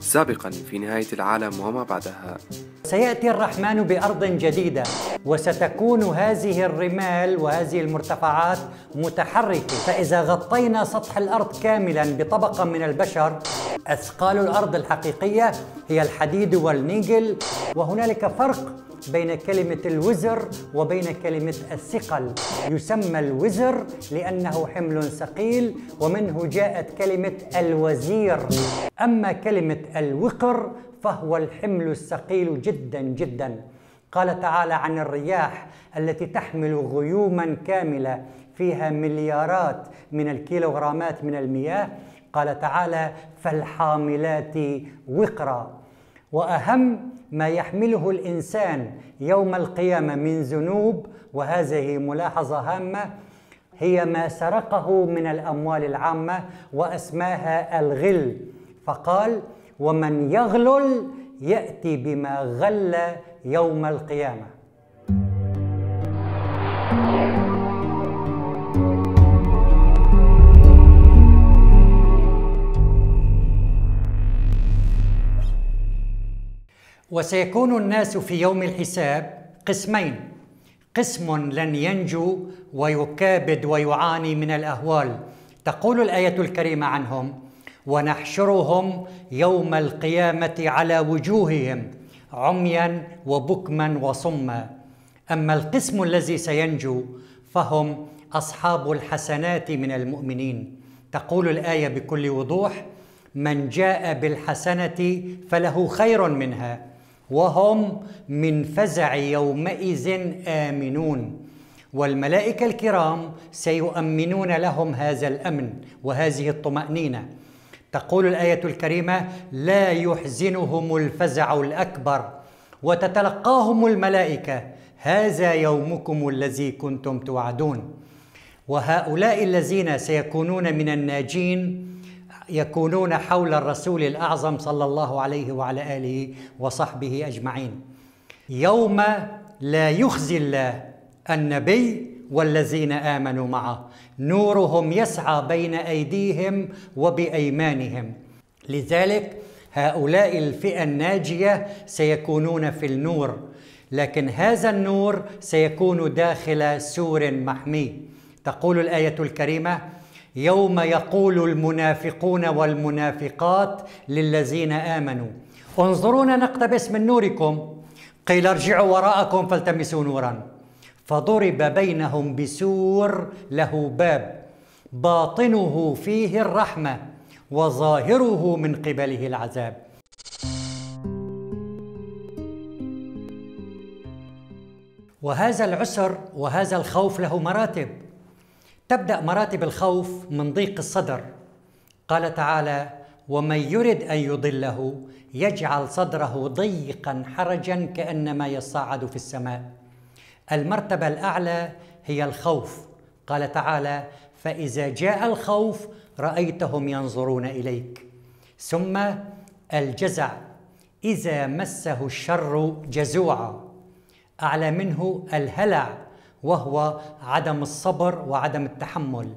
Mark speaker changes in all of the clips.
Speaker 1: سابقا في نهاية العالم وما بعدها
Speaker 2: سيأتي الرحمن بأرض جديدة وستكون هذه الرمال وهذه المرتفعات متحركة فإذا غطينا سطح الأرض كاملا بطبقة من البشر أثقال الأرض الحقيقية هي الحديد والنيجل وهنالك فرق بين كلمة الوزر وبين كلمة الثقل يسمى الوزر لأنه حمل ثقيل ومنه جاءت كلمة الوزير أما كلمة الوقر فهو الحمل الثقيل جدا جدا قال تعالى عن الرياح التي تحمل غيوما كاملة فيها مليارات من الكيلوغرامات من المياه قال تعالى فالحاملات وقرا وأهم ما يحمله الانسان يوم القيامه من ذنوب وهذه ملاحظه هامه هي ما سرقه من الاموال العامه واسماها الغل فقال ومن يغلل ياتي بما غل يوم القيامه وسيكون الناس في يوم الحساب قسمين قسم لن ينجو ويكابد ويعاني من الاهوال تقول الايه الكريمه عنهم ونحشرهم يوم القيامه على وجوههم عميا وبكما وصما اما القسم الذي سينجو فهم اصحاب الحسنات من المؤمنين تقول الايه بكل وضوح من جاء بالحسنه فله خير منها وهم من فزع يومئذ آمنون والملائكة الكرام سيؤمنون لهم هذا الأمن وهذه الطمأنينة تقول الآية الكريمة لا يحزنهم الفزع الأكبر وتتلقاهم الملائكة هذا يومكم الذي كنتم توعدون وهؤلاء الذين سيكونون من الناجين يكونون حول الرسول الاعظم صلى الله عليه وعلى اله وصحبه اجمعين. يوم لا يخزي الله النبي والذين امنوا معه، نورهم يسعى بين ايديهم وبايمانهم. لذلك هؤلاء الفئه الناجيه سيكونون في النور، لكن هذا النور سيكون داخل سور محمي. تقول الايه الكريمه: يوم يقول المنافقون والمنافقات للذين امنوا انظرونا نقتبس من نوركم قيل ارجعوا وراءكم فالتمسوا نورا فضرب بينهم بسور له باب باطنه فيه الرحمه وظاهره من قبله العذاب وهذا العسر وهذا الخوف له مراتب تبدا مراتب الخوف من ضيق الصدر قال تعالى ومن يرد ان يضله يجعل صدره ضيقا حرجا كانما يصعد في السماء المرتبه الاعلى هي الخوف قال تعالى فاذا جاء الخوف رايتهم ينظرون اليك ثم الجزع اذا مسه الشر جزوعا اعلى منه الهلع وهو عدم الصبر وعدم التحمل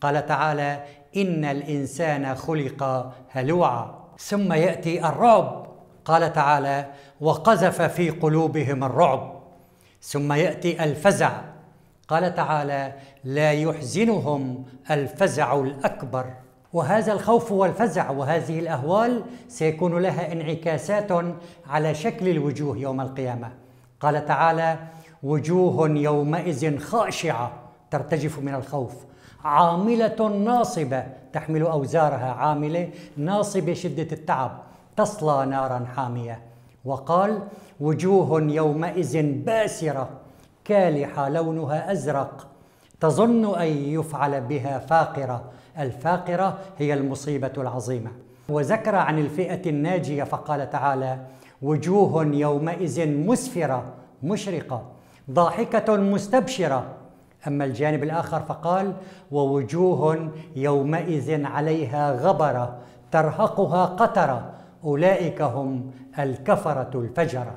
Speaker 2: قال تعالى ان الانسان خلق هلوعا ثم ياتي الرعب قال تعالى وقذف في قلوبهم الرعب ثم ياتي الفزع قال تعالى لا يحزنهم الفزع الاكبر وهذا الخوف والفزع وهذه الاهوال سيكون لها انعكاسات على شكل الوجوه يوم القيامه قال تعالى وجوه يومئذ خاشعه ترتجف من الخوف عامله ناصبه تحمل اوزارها عامله ناصبه شده التعب تصلى نارا حاميه وقال وجوه يومئذ باسره كالحه لونها ازرق تظن ان يفعل بها فاقره الفاقره هي المصيبه العظيمه وذكر عن الفئه الناجيه فقال تعالى وجوه يومئذ مسفره مشرقه ضاحكة مستبشرة أما الجانب الآخر فقال ووجوه يومئذ عليها غبرة ترهقها قترة أولئك هم الكفرة الفجرة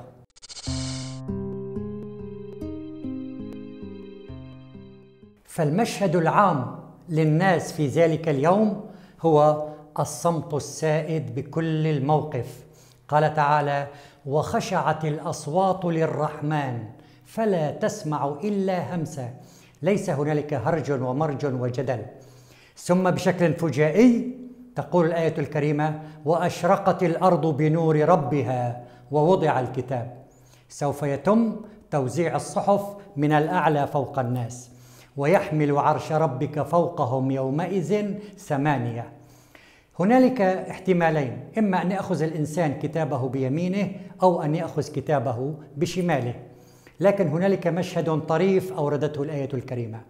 Speaker 2: فالمشهد العام للناس في ذلك اليوم هو الصمت السائد بكل الموقف قال تعالى وخشعت الاصوات للرحمن فلا تسمع إلا همسا ليس هنالك هرج ومرج وجدل ثم بشكل فجائي تقول الآية الكريمة وأشرقت الأرض بنور ربها ووضع الكتاب سوف يتم توزيع الصحف من الأعلى فوق الناس ويحمل عرش ربك فوقهم يومئذ ثمانية هنالك احتمالين إما أن يأخذ الإنسان كتابه بيمينه أو أن يأخذ كتابه بشماله لكن هنالك مشهد طريف اوردته الايه الكريمه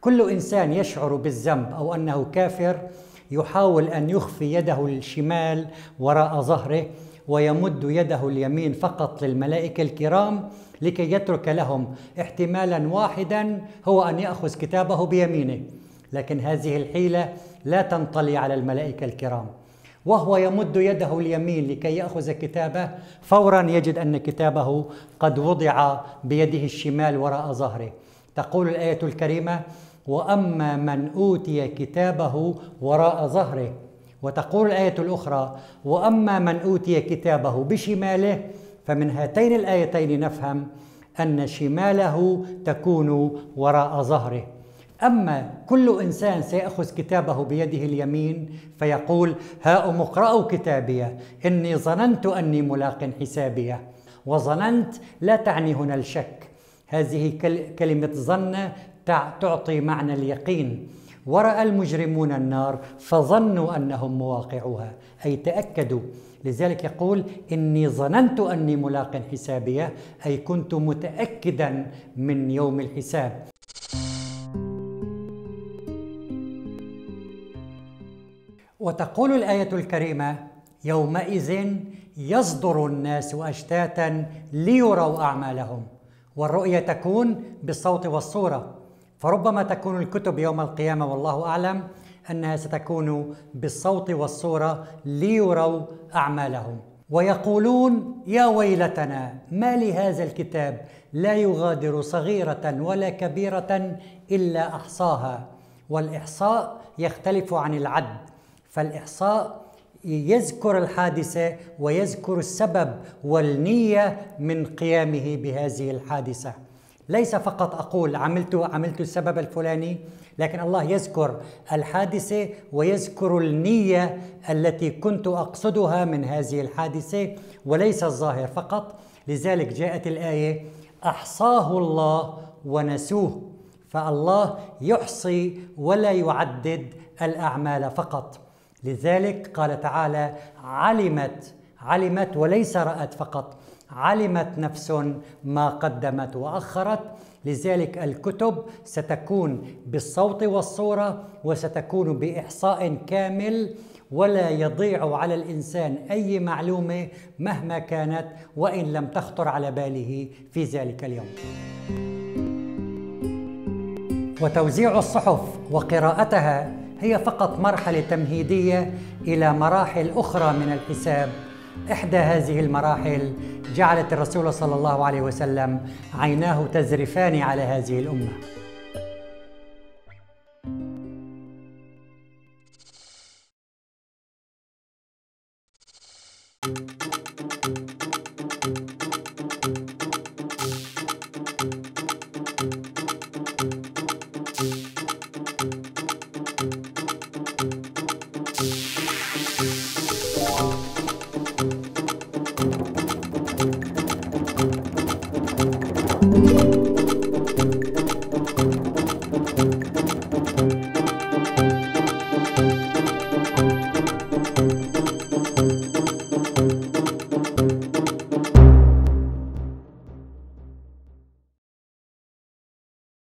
Speaker 2: كل انسان يشعر بالذنب او انه كافر يحاول ان يخفي يده الشمال وراء ظهره ويمد يده اليمين فقط للملائكه الكرام لكي يترك لهم احتمالا واحدا هو ان ياخذ كتابه بيمينه لكن هذه الحيله لا تنطلي على الملائكه الكرام وهو يمد يده اليمين لكي ياخذ كتابه فورا يجد ان كتابه قد وضع بيده الشمال وراء ظهره تقول الايه الكريمه واما من اوتي كتابه وراء ظهره وتقول الايه الاخرى واما من اوتي كتابه بشماله فمن هاتين الايتين نفهم ان شماله تكون وراء ظهره أما كل إنسان سيأخذ كتابه بيده اليمين فيقول هاؤم اقرأوا كتابيه إني ظننت أني ملاق حسابيه وظننت لا تعني هنا الشك هذه كلمة ظن تعطي معنى اليقين ورأى المجرمون النار فظنوا أنهم مواقعها أي تأكدوا لذلك يقول إني ظننت أني ملاق حسابيه أي كنت متأكدا من يوم الحساب وتقول الآية الكريمة يومئذ يصدر الناس أشتاتا ليروا أعمالهم والرؤية تكون بالصوت والصورة فربما تكون الكتب يوم القيامة والله أعلم أنها ستكون بالصوت والصورة ليروا أعمالهم ويقولون يا ويلتنا ما لهذا الكتاب لا يغادر صغيرة ولا كبيرة إلا أحصاها والإحصاء يختلف عن العد فالإحصاء يذكر الحادثة ويذكر السبب والنية من قيامه بهذه الحادثة ليس فقط أقول عملت عملت السبب الفلاني لكن الله يذكر الحادثة ويذكر النية التي كنت أقصدها من هذه الحادثة وليس الظاهر فقط لذلك جاءت الآية أحصاه الله ونسوه فالله يحصي ولا يعدد الأعمال فقط لذلك قال تعالى علمت علمت وليس رأت فقط علمت نفس ما قدمت وأخرت لذلك الكتب ستكون بالصوت والصورة وستكون بإحصاء كامل ولا يضيع على الإنسان أي معلومة مهما كانت وإن لم تخطر على باله في ذلك اليوم وتوزيع الصحف وقراءتها هي فقط مرحلة تمهيدية إلى مراحل أخرى من الحساب إحدى هذه المراحل جعلت الرسول صلى الله عليه وسلم عيناه تزرفان على هذه الأمة